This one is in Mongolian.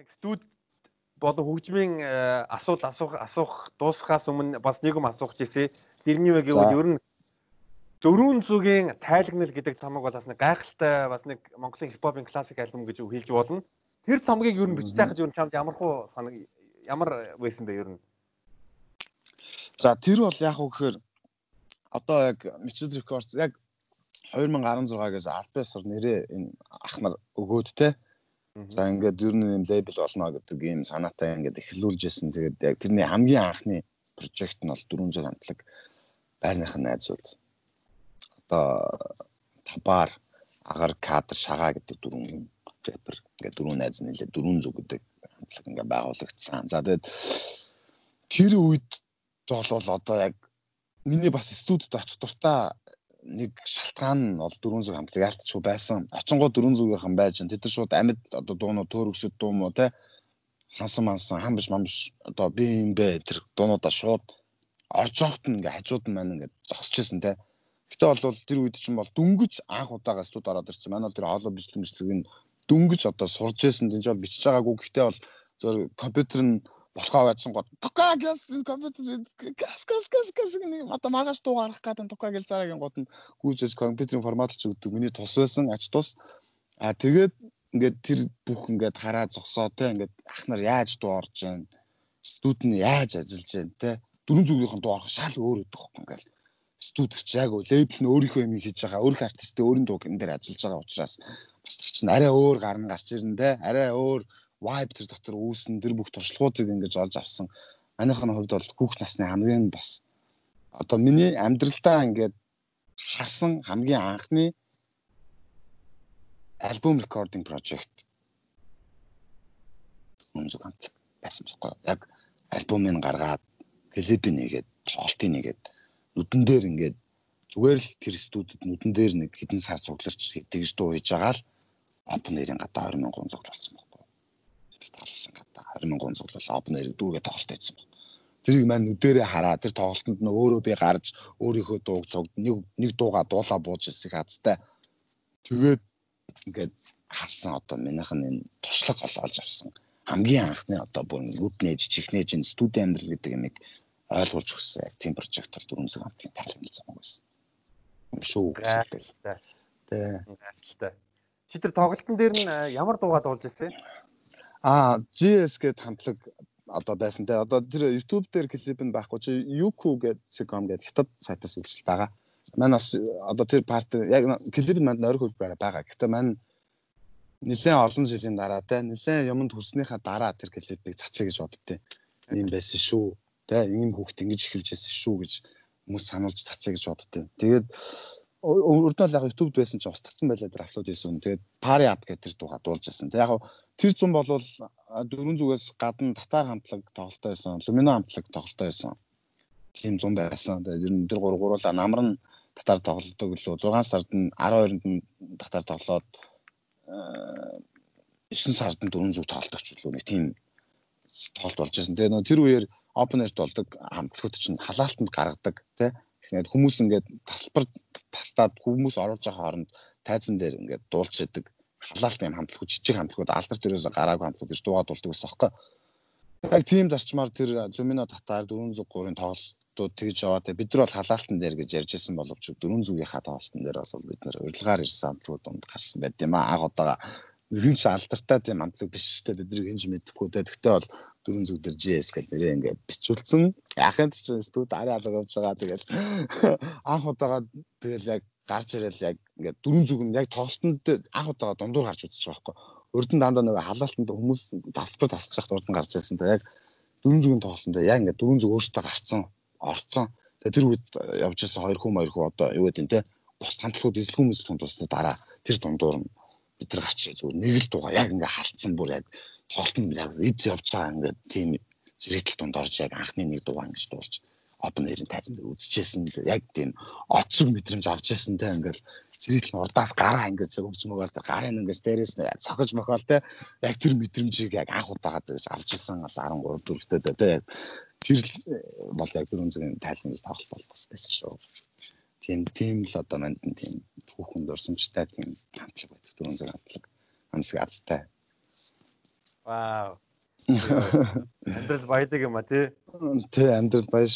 нэг студ болон хөгжмийн асуулт асуух асуух дуусхаас өмнө бас нэг юм асуух гэсэн. Тэрний вэ гэвэл ер нь Дөрвөн зүгийн тайлагнал гэдэг цомог бол бас нэг гайхалтай бас нэг Монголын хипхопын классик альбом гэж хэлж болно. Тэр цомгийг ер нь бичиж байхад ер нь чамд ямар хуу санаг ямар байсан бэ ер нь? За тэр бол яг уу гэхээр одоо яг Mitchell Records яг 2016-аас Alpesor нэрээ энэ ах нар өгөөд те. За ингээд ер нь юм лейбл олно гэдэг ийм санаатай ингээд эхлүүлж ирсэн. Тэгээд яг тэрний хамгийн анхны прожект нь бол 400 хамтлаг байрных нь найзууд одоо табаар агаар кадр шагаа гэдэг дөрвөн рэпер ингээд дөрвөн найз нэлээ дөрвөн зүг гэдэг хамтлаг ингээд байгуулагдсан. За тэгээд тэр үед бол одоо яг миний бас студид очих дуртай нэг шалтгаан нь дөрвөн зүг хамтлаг яалтчгүй байсан. Очингоо дөрвөн зүгийнхэн байж тэд нар шууд амьд одоо дуунууд төөр өсөд дуу мó те сансан мансан хам биш мам биш одоо би юм бэ тэр дуунуудаа шууд орж явахт нь ингээ хажууд нь маань ингээ зогсож байсан те Гэтэ бол тэр үед чинь бол дөнгөж анх удаага студ ороод ирсэн. Манай бол тэр хоолой бичлэг бичлэгийг дөнгөж одоо сурж ирсэн. Тэнд бол бичиж байгаагүй. Гэтэ бол зөв компьютер нь болохоо байдсан гот тука гэсэн компьютер гас гас гас гас нэг одоо маргааш дуу гарах гэдэг тука гэл цаагийн гот нь гүйжээс компьютерийн формат ч өгдөг миний тус байсан ач тус. А тэгээд ингээд тэр бүх ингээд хараа зогсоо те ингээд ах нар яаж дуу орж байна студ нь яаж ажиллаж байна те? Дөрөн зүгийнхэн дуу орох шал өөр өдөх хөх ингээд студ ч яг уу лейбл нь өөрийнхөө юм хийж байгаа. Өөрх артист өөрийн дууг энэ дээр ажиллаж байгаа учраас бас тэр чинь арай өөр гарна гарч ирнэ те. Арай өөр vibe тэр дотор үүсэн тэр бүх туршлагуудыг ингэж олж авсан. Манайхын хувьд бол хүүхд насны хамгийн бас одоо миний амьдралдаа ингээд харсан хамгийн анхны альбом recording project. Өнцөг хамт байсан байхгүй яг альбомыг гаргаад клип нэгээд тоглолтын нэгээд нүдэн дээр ингээд зүгээр л тэр студид нүдэн дээр нэг хэдэн сар цугларч хэдэгж дуу хийж байгаа л апнерийн гадаа 20 мянган цугларч. 1300 цуглал обнер дүүгээ тоглолт хийсэн байна. Тэрийг маань нүдэрээ хараа тэр тоглолтод нь өөрөө би гарч өөрийнхөө дууг цогд нэг нэг дууга дуулаа бууж ирсэг хацтай. Тэгээд ингээд харсан одоо минийхэн энэ тушлаг олоолж авсан. Хамгийн анхны одоо бүр нүд нээж чихнээж энэ студи амьдрал гэдэг юм ойлгуулж өгсөн. Тийм прожектор дөрөнцөг хамтын тайлбар зам байсан. Шүү. Тэ. Чи тэр тоглолтын дээр нь э, ямар дуугаа дуулж ирсэн? Аа, GS гэд хамтлаг одоо байсан те. Одоо тэр YouTube дээр клип нь байхгүй чи Yuku гэдэг.com гэдэг хятад сайтаас үйлчилж байгаа. Манай бас одоо тэр парт яг клип нь манд ойрхон хувь байгаа. Гэхдээ манай нэлээд олон жилийн дараа те нэлээд юмд хүрснийхаа дараа тэр клипийг цацъя гэж боддتي. Ийм байсан шүү. Тэ ийм хүүхд ингэж эхэлж байсан шүү гэж хүмүүс сануулж цацъя гэж боддتي. Тэгээд нь л яг YouTube байсан чинь устгацсан байлаа тэр аплод хийсэн. Тэгээд Party Up гэдэг тэр дууга дуулж байсан. Тэг яг тэр зам бол дөрвөн зүгээс гадна татар хамтлаг тоглолтоо байсан. Lumino хамтлаг тоглолтоо байсан. Тийм зам байсан. Тэгээд ер нь тэр гур гуруула намар нь татар тоглолтог лөө 6 сард нь 12-нд нь татар тоглоод 9 сард нь дөрвөн зүг тоглолтогч лөө нэг тийм тоглолт болж байсан. Тэгээд нөө тэр үеэр open air болдог хамтлагууд чинь халаалтанд гаргадаг тий Тэгэхэд хүмүүс ингээд тасалбар тастаад хүмүүс оруулж байгаа хооронд тайзан дээр ингээд дуулж идэг халаалт юм хамтлагууд жижиг хамтлагууд алдар төрөөс гараагүй хамтлагууд гэж дуугаад болдог ус аахгүй. Яг тийм зарчмаар тэр Lumino татаар 403-ын тоглолтууд тэгж яваад бид нар бол халаалтан дээр гэж ярьж ирсэн боловч 400-ийнхаа тоглолтын дээр бол бид нар урилгаар ирсэн хамтлагууд донд гарсан байт юм аа. Аг удаага нэгэн ч алдартай тийм хамтлаг биш ч бид нар хинж мэдэхгүй дээ. Тэгтээ бол дөрөв зүг дээр GS гэдэг нэрээ ингээд бичүүлсэн. Яхын чинь студ арай алга явж байгаа. Тэгэл анх удаага тэгэл яг гарч ирэл яг ингээд дөрөв зүг нь яг тоглолтонд анх удаага дундуур гарч үзэж байгаа байхгүй. Урд нь дандаа нөгөө халаалтанд хүмүүс тасбар тасчих хахад урд нь гарч ирсэн. Тэг яг дөрөв зүгийн тоглолтонд яг ингээд дөрөв зүг өөртөө гарцсан, орцсон. Тэгээ тэр үед явж ирсэн хоёр хүн хоёр хүн одоо юу гэдэг нь те бос хамтлагууд эзлэх хүмүүс тундусны дараа тэр дундуур нь бид нар гарч зүгээр. Нэг л дууга яг ингээ халтсан бүр яг тоглолтод яг эд явж байгаа ингээ тийм зэрэгтэл дунд орж яг анхны нэг дууга ингэж дуулж open air-ийн тайзан дээр үзчихсэн яг тийм оцог мэдрэмж авч яасан те ингээл зэрэгтэл урдаас гараа ингэж өгч мөгөөл тэр гарын ингэж дээрээс цохиж мохоол те яг тэр мэдрэмжийг яг анх удаагаад гэж авч исэн 13 дөрөвтэй те тэр бол яг тэр үнзгийн тайлан гэж тоглолт бол бас байсан шүү. Тийм тийм л одоо манд тийм хүүхэн дурсамжтай тийм хамтлаг байдаг дөрөв зэрэг хамтлаг ансаг азтай Вау. Амьдрал баядаг юм а тий. Тэ амьдрал баяж